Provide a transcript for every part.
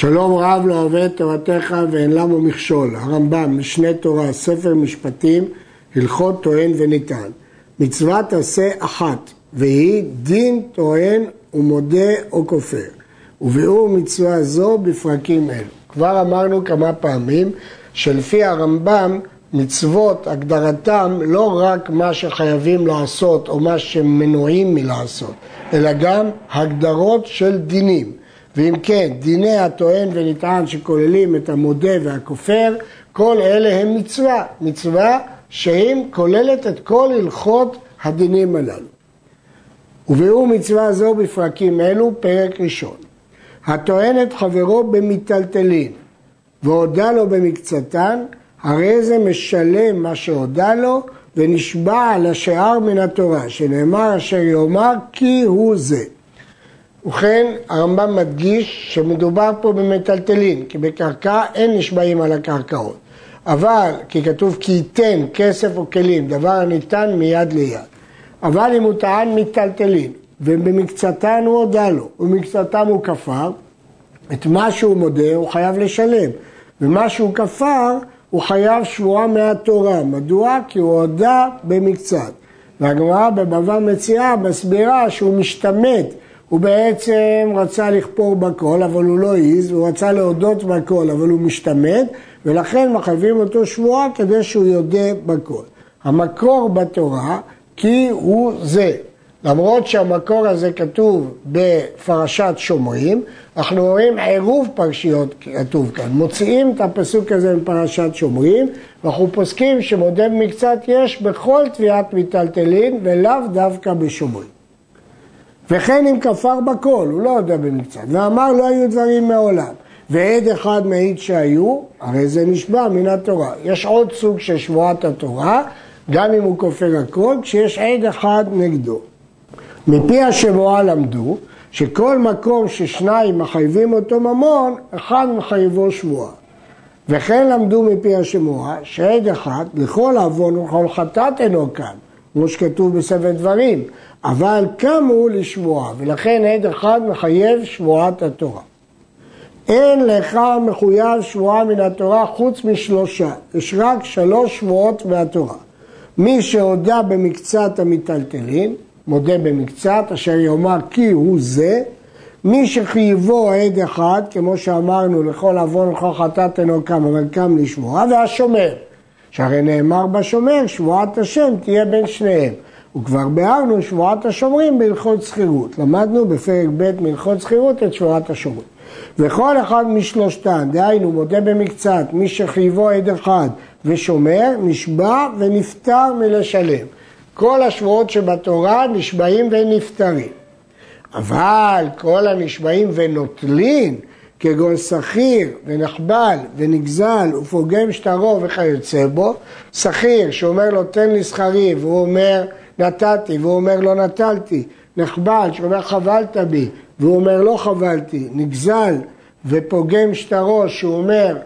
שלום רב לא אוהב תורתך ואין למו מכשול. הרמב"ם, משנה תורה, ספר משפטים, הלכות טוען וניתן. מצוות עשה אחת, והיא דין טוען ומודה או כופר. וביאור מצווה זו בפרקים אלו. כבר אמרנו כמה פעמים שלפי הרמב"ם מצוות הגדרתם לא רק מה שחייבים לעשות או מה שמנועים מלעשות, אלא גם הגדרות של דינים. ואם כן, דיני הטוען ונטען שכוללים את המודה והכופר, כל אלה הם מצווה, מצווה שהיא כוללת את כל הלכות הדינים הללו. וביאור מצווה זו בפרקים אלו, פרק ראשון. הטוען את חברו במיטלטלין והודה לו במקצתן, הרי זה משלם מה שהודה לו ונשבע על השאר מן התורה, שנאמר אשר יאמר כי הוא זה. ובכן, הרמב"ם מדגיש שמדובר פה במטלטלין, כי בקרקע אין נשבעים על הקרקעות. אבל, כי כתוב כי ייתן כסף או כלים, דבר הניתן מיד ליד. אבל אם הוא טען מיטלטלין, ובמקצתן הוא הודה לו, ובמקצתם הוא כפר, את מה שהוא מודה הוא חייב לשלם, ומה שהוא כפר הוא חייב שבועה מהתורה. מדוע? כי הוא הודה במקצת. והגמרא בבבא מציאה מסבירה שהוא משתמט הוא בעצם רצה לכפור בכל, אבל הוא לא העז, הוא רצה להודות בכל, אבל הוא משתמט, ולכן מחייבים אותו שבועה כדי שהוא יודה בכל. המקור בתורה, כי הוא זה. למרות שהמקור הזה כתוב בפרשת שומרים, אנחנו רואים עירוב פרשיות כתוב כאן. מוציאים את הפסוק הזה מפרשת שומרים, ואנחנו פוסקים שמודה במקצת יש בכל תביעת מיטלטלין ולאו דווקא בשומרים. וכן אם כפר בכל, הוא לא יודע במקצת, ואמר לא היו דברים מעולם, ועד אחד מעיד שהיו, הרי זה נשבע מן התורה. יש עוד סוג של שבועת התורה, גם אם הוא כופר הכל, כשיש עד אחד נגדו. מפי השבועה למדו שכל מקום ששניים מחייבים אותו ממון, אחד מחייבו שבועה. וכן למדו מפי השמועה שעד אחד לכל עוון ולכל חטאת אינו כאן, כמו שכתוב בספר דברים, אבל קמו לשבועה, ולכן עד אחד מחייב שבועת התורה. אין לך מחויב שבועה מן התורה חוץ משלושה, יש רק שלוש שבועות מהתורה. מי שהודה במקצת המיטלטלין, מודה במקצת, אשר יאמר כי הוא זה, מי שחייבו עד אחד, כמו שאמרנו, לכל עוון ולכל חטאת אינו קם, אבל קם לשבועה, והשומר, שהרי נאמר בשומר, שבועת השם תהיה בין שניהם. וכבר ביארנו שבועת השומרים בהלכות שכירות. למדנו בפרק ב' מהלכות שכירות את שבועת השומרים. וכל אחד משלושתן, דהיינו מודה במקצת, מי שחייבו עד אחד ושומר, נשבע ונפטר מלשלם. כל השבועות שבתורה נשבעים ונפטרים. אבל כל הנשבעים ונוטלים, כגון שכיר ונחבל ונגזל ופוגם שטרו וכיוצא בו, שכיר שאומר לו תן לי שכרי והוא אומר נתתי, והוא אומר לא נטלתי, נחבל, שאומר חבלת בי, והוא אומר לא חבלתי, נגזל ופוגם שטרו, שהוא אומר,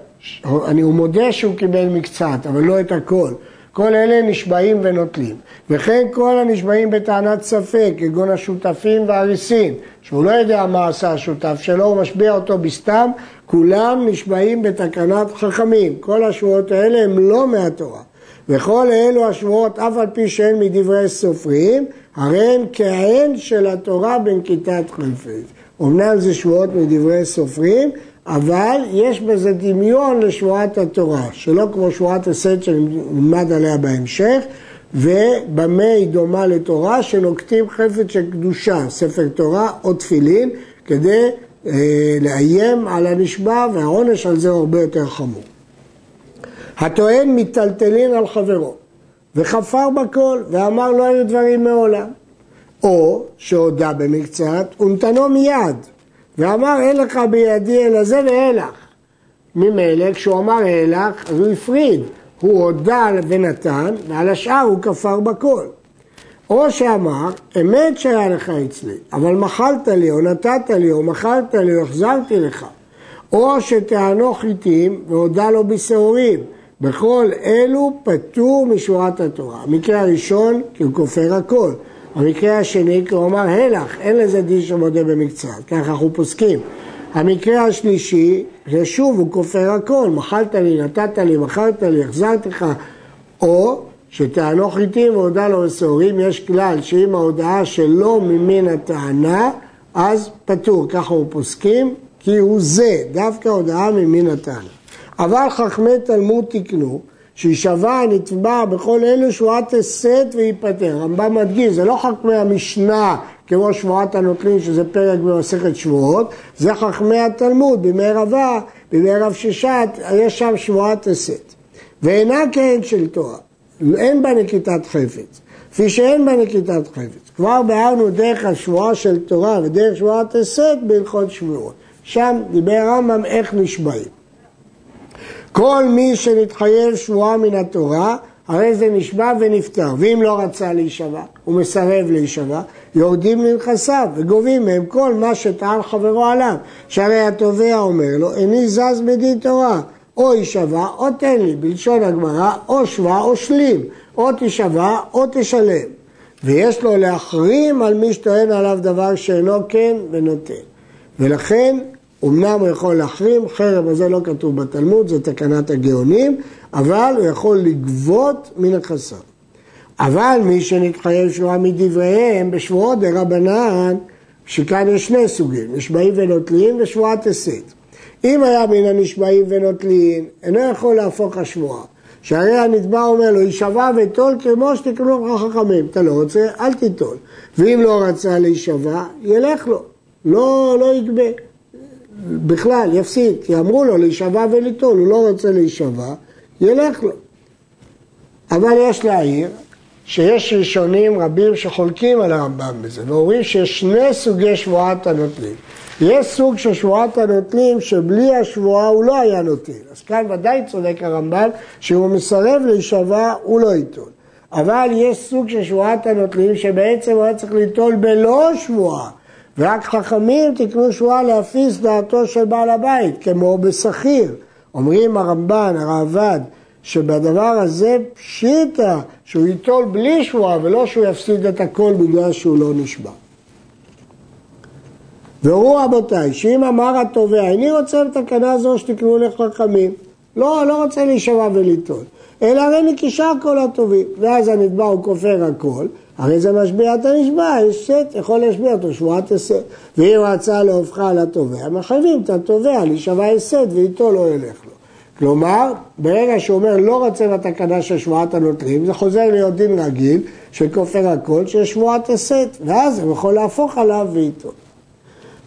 אני, הוא מודה שהוא קיבל מקצת, אבל לא את הכל. כל אלה נשבעים ונוטלים. וכן כל הנשבעים בטענת ספק, כגון השותפים והריסים, שהוא לא יודע מה עשה השותף שלו, הוא משביע אותו בסתם, כולם נשבעים בתקנת חכמים. כל השבועות האלה הם לא מהתורה. וכל אלו השבועות, אף על פי שהן מדברי סופרים, הרי הן כהן של התורה בנקיטת חפץ. אמנם זה שבועות מדברי סופרים, אבל יש בזה דמיון לשבועת התורה, שלא כמו שבועת הסט שנלמד עליה בהמשך, ובמה היא דומה לתורה, שנוקטים חפץ של קדושה, ספר תורה או תפילין, כדי אה, לאיים על הנשבע, והעונש על זה הוא הרבה יותר חמור. הטוען מיטלטלין על חברו, וחפר בכל, ואמר לא היו דברים מעולם. או שהודה במקצת, ונתנו מיד, ואמר אין לך בידי אלא זה ואילך. ממילא כשהוא אמר אילך, אז הוא הפריד, הוא הודה ונתן, ועל השאר הוא כפר בכל. או שאמר, אמת שהיה לך אצלי, אבל מחלת לי, או נתת לי, או מכרת לי, או החזרתי לך. או שטענו חיטים והודה לו בשעורים, בכל אלו פטור משורת התורה. המקרה הראשון, כי הוא כופר הכל. המקרה השני, אמר הלך, אין לזה דין שמודה במקצת, ככה אנחנו פוסקים. המקרה השלישי, ששוב הוא כופר הכל, מחלת לי, נתת לי, מכרת לי, החזרתי לך, או שטענו חיטים והודה לו בשעורים, יש כלל שאם ההודעה שלא ממין הטענה, אז פטור, ככה הוא פוסקים, כי הוא זה, דווקא הודעה ממין הטענה. אבל חכמי תלמוד תקנו, שישבע הנתבע בכל אלו שבועת הסת וייפטר. רמב"ם מדגיש, זה לא חכמי המשנה כמו שבועת הנוטלים, שזה פרק במסכת שבועות, זה חכמי התלמוד, בימי רבה, בימי רב ששת, יש שם שבועת הסת. ואינה כהן של תורה, אין בה נקיטת חפץ, כפי שאין בה נקיטת חפץ. כבר ביארנו דרך השבועה של תורה ודרך שבועת הסת בהלכות שבועות. שם דיבר הרמב"ם איך נשבעים. כל מי שנתחייב שבועה מן התורה, הרי זה נשבע ונפטר, ואם לא רצה להישבע, הוא מסרב להישבע, יורדים לנכסיו וגובים מהם כל מה שטען חברו עליו, שהרי התובע אומר לו, איני זז מדין תורה, או יישבע או תן לי, בלשון הגמרא, או שבע או שלים, או תישבע או תשלם. ויש לו להחרים על מי שטוען עליו דבר שאינו כן ונותן. ולכן אמנם הוא יכול להחרים, חרם הזה לא כתוב בתלמוד, זה תקנת הגאונים, אבל הוא יכול לגבות החסר. אבל מי שנתחייב שבועה מדבריהם בשבועות דרבנן, שכאן יש שני סוגים, נשבעים ונוטלים ושבועת הסת. אם היה מן הנשבעים ונוטלים, אינו יכול להפוך השבועה. שהרי הנתבע אומר לו, יישבע וטול כמו שתקנו חכמים. אתה לא רוצה, אל תיטול. ואם לא רצה להישבע, ילך לו. לא, לא יגבה. בכלל, יפסיד, כי אמרו לו להישבע וליטול, הוא לא רוצה להישבע, ילך לו. אבל יש להעיר שיש ראשונים רבים שחולקים על הרמב"ם בזה, ואומרים שיש שני סוגי שבועת הנוטלים. יש סוג של שבועת הנוטלים שבלי השבועה הוא לא היה נוטל. אז כאן ודאי צודק הרמב"ם שהוא מסרב להישבע, הוא לא ייטול. אבל יש סוג של שבועת הנוטלים שבעצם הוא היה צריך ליטול בלא שבועה. ורק חכמים תקנו שבועה להפיס דעתו של בעל הבית, כמו בשכיר. אומרים הרמב"ן, הרעב"ד, שבדבר הזה פשיטא שהוא ייטול בלי שבועה ולא שהוא יפסיד את הכל בגלל שהוא לא נשבע. והראו רבותיי, שאם אמר התובע, איני רוצה בתקנה זו שתקנו לחכמים, לא, לא רוצה להישבע וליטול, אלא הרי נקישה כל הטובים, ואז הנתבע הוא כופר הכל, הרי זה משביע את הנשבע, יש סט, יכול להשביע אותו שבועת הסט. ואם רצה להופכה לתובע, מחייבים את התובע להישבע הסט ואיתו לא ילך לו. כלומר, ברגע שהוא אומר לא רוצה בתקנה של שבועת הנוטרים, זה חוזר להיות דין רגיל של כופר הכל, שיש שבועת הסט, ואז הוא יכול להפוך עליו ואיתו.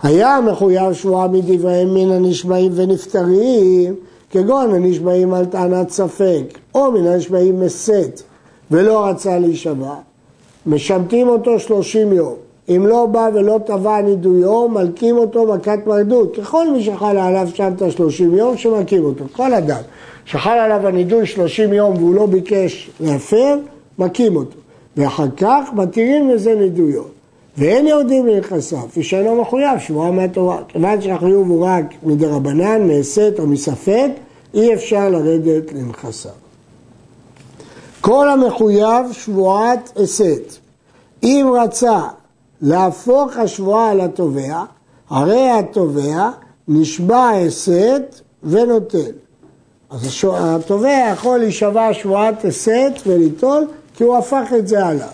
היה מחויב שבועה מדבריהם מן הנשבעים ונפטרים, כגון הנשבעים על טענת ספק, או מן הנשבעים מסט, ולא רצה להישבע, משמטים אותו שלושים יום. אם לא בא ולא תבע נידויו, מלקים אותו מכת מרדות. ככל מי שחל עליו שם את השלושים יום, שמלקים אותו. כל אדם שחל עליו הנידוי שלושים יום והוא לא ביקש להפר, מכים אותו. ואחר כך מתירים לזה נידויו. ואין יהודים לנכסיו, כפי שאינו מחויב, שבועה מהתורה. כיוון שהחיוב הוא רק מדרבנן, מהסת או מספק, אי אפשר לרדת לנכסיו. כל המחויב שבועת הסת. אם רצה להפוך השבועה על התובע, הרי התובע נשבע הסת ונוטל. אז התובע יכול להישבע שבועת הסת וליטול כי הוא הפך את זה עליו.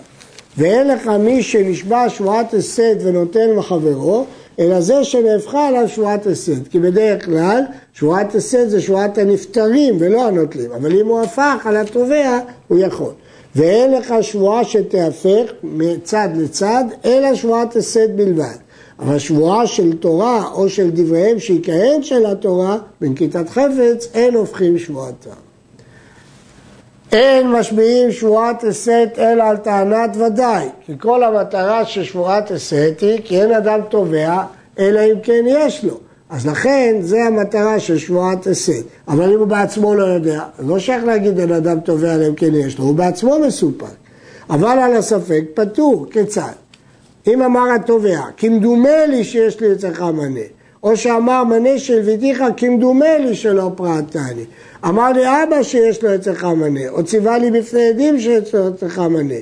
ואין לך מי שנשבע שבועת הסת ונותן לחברו, אלא זה שנהפכה עליו שבועת הסת. כי בדרך כלל שבועת הסת זה שבועת הנפטרים ולא הנוטלים, אבל אם הוא הפך על התובע, הוא יכול. ואין לך שבועה שתהפך מצד לצד, אלא שבועת הסת בלבד. אבל שבועה של תורה או של דבריהם שיכהן של התורה, בנקיטת חפץ, אין הופכים שבועתם. אין משביעים שבועת הסת אלא על טענת ודאי, כי כל המטרה של שבועת הסת היא כי אין אדם תובע, אלא אם כן יש לו. אז לכן זה המטרה של שבועת הסת. אבל אם הוא בעצמו לא יודע, לא שייך להגיד אין אדם תובע אם כן יש לו, הוא בעצמו מסופק. אבל על הספק פטור, כיצד? אם אמר התובע, כמדומה לי שיש לי אצלך מנה, או שאמר מנה של ויתיך כמדומה לי שלא פרעתני. אמר לי אבא שיש לו אצלך מנה, או ציווה לי בפני עדים שיש לו אצלך מנה.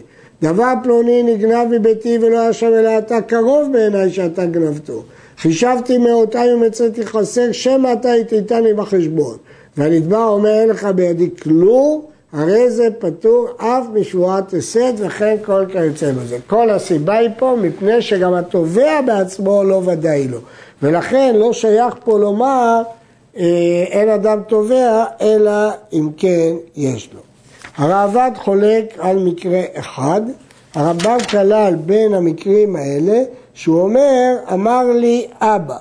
דבר פלוני נגנב מביתי ולא היה שם אלא אתה קרוב בעיניי שאתה גנבתו. חישבתי מאותיי ומצאתי חסר, שמא אתה תיתני בחשבון. והנתבע אומר אין לך בידי כלום, הרי זה פטור אף משבועת הסד וכן כל כיוצא בזה. כל הסיבה היא פה מפני שגם התובע בעצמו לא ודאי לו. ולכן לא שייך פה לומר אה, אין אדם תובע אלא אם כן יש לו. הראב"ד חולק על מקרה אחד, הרמב"ם כלל בין המקרים האלה שהוא אומר אמר לי אבא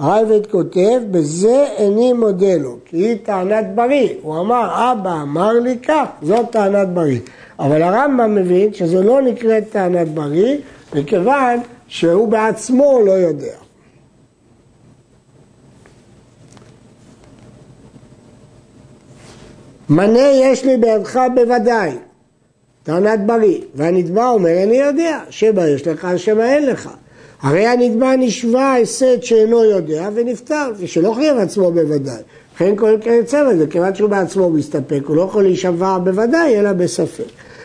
הרייבד כותב, בזה איני מודה לו, כי היא טענת בריא. הוא אמר, אבא אמר לי כך, זאת טענת בריא. אבל הרמב"ם מבין שזה לא נקראת טענת בריא, מכיוון שהוא בעצמו לא יודע. מנה יש לי בידך בוודאי, טענת בריא, והנתבע אומר, איני יודע, שמא יש לך, שמא אין לך. הרי הנתבע נשבע הסד שאינו יודע ונפטר, ושלא חייב עצמו בוודאי. לכן כל כיוצא בזה, כיוון שהוא בעצמו מסתפק, הוא לא יכול להישבע בוודאי, אלא בספק.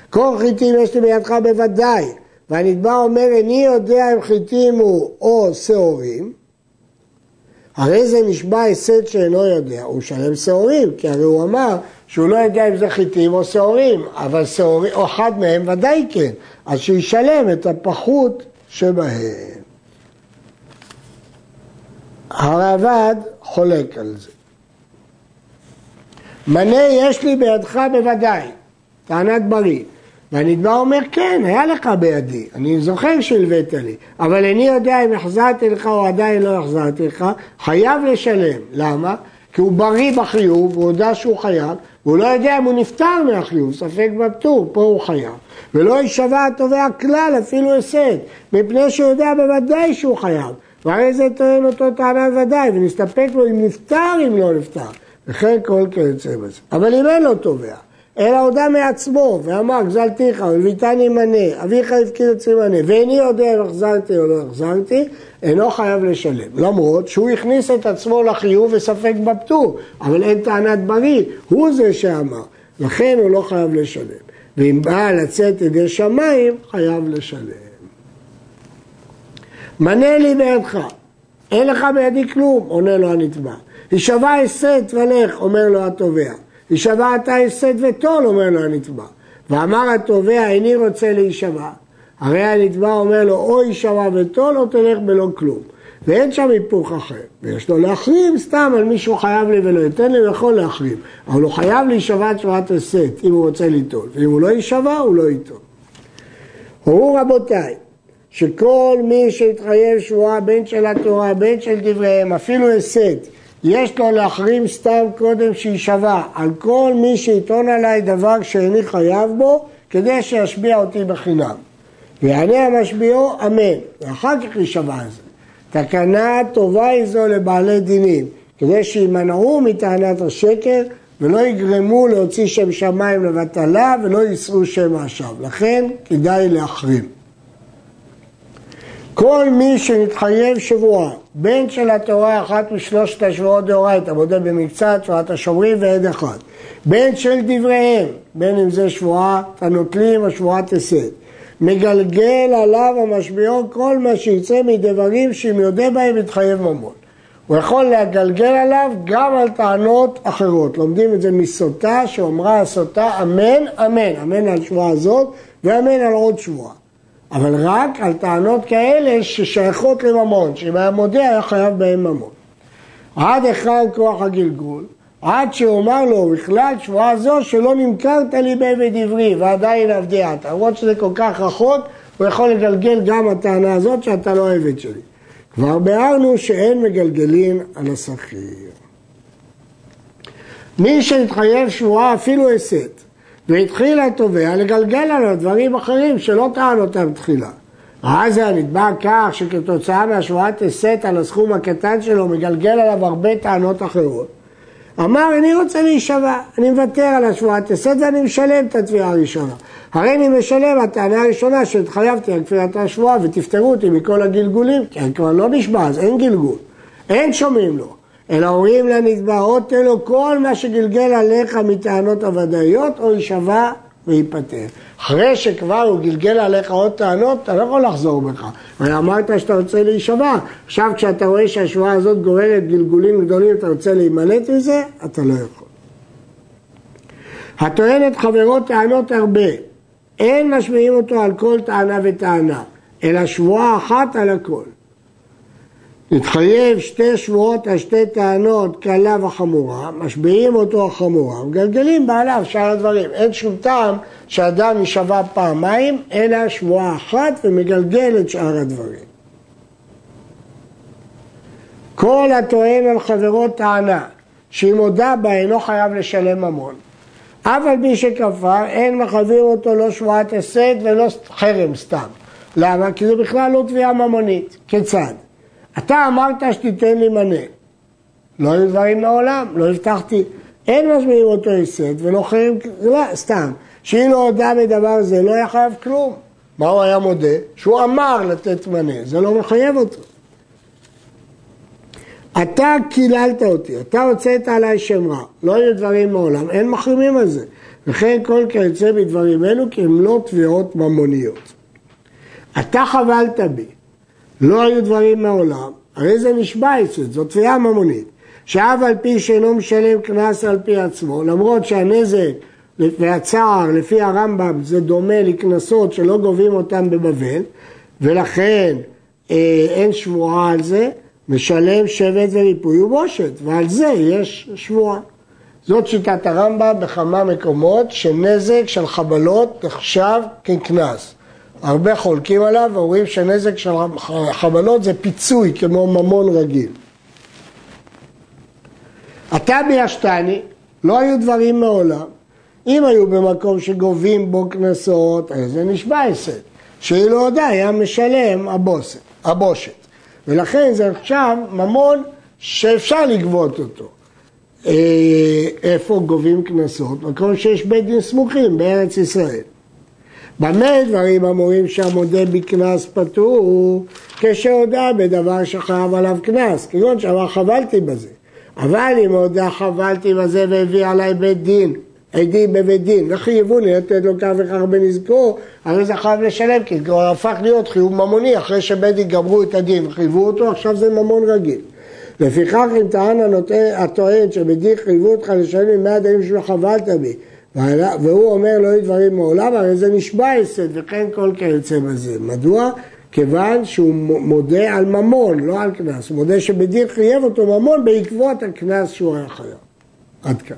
כל חיטים יש לי בידך בוודאי, והנתבע אומר, איני יודע אם חיטים הוא או שעורים, הרי זה נשבע הסד שאינו יודע, הוא משלם שעורים, כי הרי הוא אמר שהוא לא יודע אם זה חיטים או שעורים, אבל שעורים, או אחד מהם ודאי כן, אז שישלם את הפחות שבהם. הרעב"ד חולק על זה. מנה יש לי בידך בוודאי, טענת בריא. והנתבע אומר, כן, היה לך בידי, אני זוכר שהלווית לי, אבל איני יודע אם החזרתי לך או עדיין לא החזרתי לך, חייב לשלם. למה? כי הוא בריא בחיוב, הוא יודע שהוא חייב, והוא לא יודע אם הוא נפטר מהחיוב, ספק בפטור, פה הוא חייב. ולא יישבע התובע כלל, אפילו הסד, מפני שהוא יודע בוודאי שהוא חייב. והרי זה טוען אותו טענה ודאי, ונסתפק לו אם נפטר, אם לא נפטר. וכן כל כיוצא בזה. אבל אם אין לו תובע, אלא הודה מעצמו, ואמר גזלתיך ולביתני מנה, אביך הפקיד אצלי מנה, ואיני יודע אם החזרתי או לא החזרתי, אינו חייב לשלם. למרות שהוא הכניס את עצמו לחיוב וספק בפטור, אבל אין טענת בריא, הוא זה שאמר, לכן הוא לא חייב לשלם. ואם בא לצאת ידי שמיים, חייב לשלם. מנה לי בידך, אין לך בידי כלום, עונה לו הנתבע. הישבע הסד ולך, אומר לו התובע. הישבע אתה הסד וטול, אומר לו הנתבע. ואמר התובע, איני רוצה להישבע. הרי הנתבע אומר לו, או הישבע וטול, או תלך בלא כלום. ואין שם היפוך אחר. ויש לו להחרים סתם על מישהו חייב לי ולא ייתן לי, הוא יכול להחרים. אבל הוא חייב להישבע את הסט, אם הוא רוצה ליטול. ואם הוא לא יישבע, הוא לא ייטול. הורו רבותיי, שכל מי שהתחייב שבועה בין של התורה, בין של דבריהם, אפילו הסד, יש לו להחרים סתם קודם שיישבע על כל מי שיטעון עליי דבר שאיני חייב בו, כדי שישביע אותי בחינם. ויענה המשביעו אמן, ואחר כך יישבע זה. תקנה טובה היא זו לבעלי דינים, כדי שימנעו מטענת השקר ולא יגרמו להוציא שם שמיים לבטלה ולא יישאו שם אשם. לכן כדאי להחרים. כל מי שנתחייב שבועה, בין של התורה אחת משלושת השבועות דאורייתא, מודה במקצת, תורת השומרים ועד אחד, בין של דבריהם, בין אם זה שבועה הנוטלים או שבועת הסד, מגלגל עליו המשביעו כל מה שיצא מדברים שאם יודע בהם יתחייב ממון. הוא יכול לגלגל עליו גם על טענות אחרות. לומדים את זה מסוטה שאומרה הסוטה אמן, אמן, אמן על שבועה הזאת ואמן על עוד שבועה. אבל רק על טענות כאלה ששייכות לממון, שאם היה מודה היה חייב בהם ממון. עד אחד כוח הגלגול, עד שאומר לו בכלל שבועה זו שלא נמכרת לי בעבד עברי ועדיין עבדיית. למרות שזה כל כך רחוק, הוא יכול לגלגל גם הטענה הזאת שאתה לא עבד שלי. כבר ביארנו שאין מגלגלים על השכיר. מי שהתחייב שבועה אפילו הסת, והתחיל התובע לגלגל עליו דברים אחרים שלא טען אותם תחילה. ראה זה הנתבע כך שכתוצאה מהשבועת הסת על הסכום הקטן שלו מגלגל עליו הרבה טענות אחרות. אמר, אני רוצה להישבע, אני מוותר על השבועת הסת ואני משלם את התביעה הראשונה. הרי אני משלם הטענה הראשונה שהתחייבתי על כפילת השבועה ותפטרו אותי מכל הגלגולים, כי אני כבר לא נשבע, אז אין גלגול. אין שומעים לו. אלא אומרים לנתבע, או תן לו כל מה שגלגל עליך מטענות הוודאיות, או יישבע וייפטר. אחרי שכבר הוא גלגל עליך עוד טענות, אתה לא יכול לחזור בך. הרי אמרת שאתה רוצה להישבע. עכשיו כשאתה רואה שהשבועה הזאת גוררת גלגולים גדולים, אתה רוצה להימלט מזה, אתה לא יכול. הטוען את חברו טענות הרבה, אין משמיעים אותו על כל טענה וטענה, אלא שבועה אחת על הכל. נתחייב שתי שבועות על שתי טענות, קלה וחמורה, משביעים אותו החמורה, מגלגלים בעליו שאר הדברים. אין שום טעם שאדם יישבע פעמיים, אלא שבועה אחת ומגלגל את שאר הדברים. כל הטוען על חברו טענה שאם הודה בה אינו חייב לשלם ממון. אף על פי שכפר אין מחייבים אותו לא שבועת הסד ולא חרם סתם. למה? כי זה בכלל לא תביעה ממונית. כיצד? אתה אמרת שתיתן לי מנה. לא היו דברים מעולם, לא הבטחתי. אין משמיעים אותו הסד ולא חרם, לא, סתם. שאם לא הודה בדבר זה לא היה חייב כלום. מה הוא היה מודה? שהוא אמר לתת מנה, זה לא מחייב אותו. אתה קיללת אותי, אתה הוצאת עליי שם רע, לא היו דברים מעולם, אין מחרימים על זה. וכן כל כיוצא בדברים אלו כי הם לא תביעות ממוניות. אתה חבלת בי, לא היו דברים מעולם, הרי זה נשבע יסוד, זו תביעה ממונית. שאף על פי שאינו משלם קנס על פי עצמו, למרות שהנזק והצער לפי הרמב"ם זה דומה לקנסות שלא גובים אותם בבבל, ולכן אה, אין שבועה על זה, משלם שבט וריפוי ובושת, ועל זה יש שבועה. זאת שיטת הרמב"ם בכמה מקומות שנזק של חבלות נחשב כקנס. הרבה חולקים עליו ואומרים שנזק של חבלות זה פיצוי כמו ממון רגיל. אתה בישתני, לא היו דברים מעולם. אם היו במקום שגובים בו קנסות, אז זה נשבע הסד. שאילו הודה היה משלם הבושת. הבושת. ולכן זה עכשיו ממון שאפשר לגבות אותו. אה, איפה גובים קנסות? מקום שיש בית דין סמוכים בארץ ישראל. במה דברים אמורים שהמודה בקנס פטור כשהודה בדבר שחייב עליו קנס, כגון שאמר חבלתי בזה. אבל אם הודה חבלתי בזה והביא עליי בית דין, עדים בבית דין, וחייבוני לתת לו כך וכך בנזקו, הרי זה חייב לשלם, כי כבר הפך להיות חיוב ממוני, אחרי שבית דין גמרו את הדין וחייבו אותו, עכשיו זה ממון רגיל. לפיכך אם טען הטוען שבדין חייבו אותך לשלם ממאה דברים שלא חבלת בי והוא אומר לא יהיו דברים מעולם, הרי זה נשבע יסד וכן כל כיוצא בזה. מדוע? כיוון שהוא מודה על ממון, לא על קנס. הוא מודה שבדין חייב אותו ממון בעקבות הקנס שהוא היה חייב. עד כאן.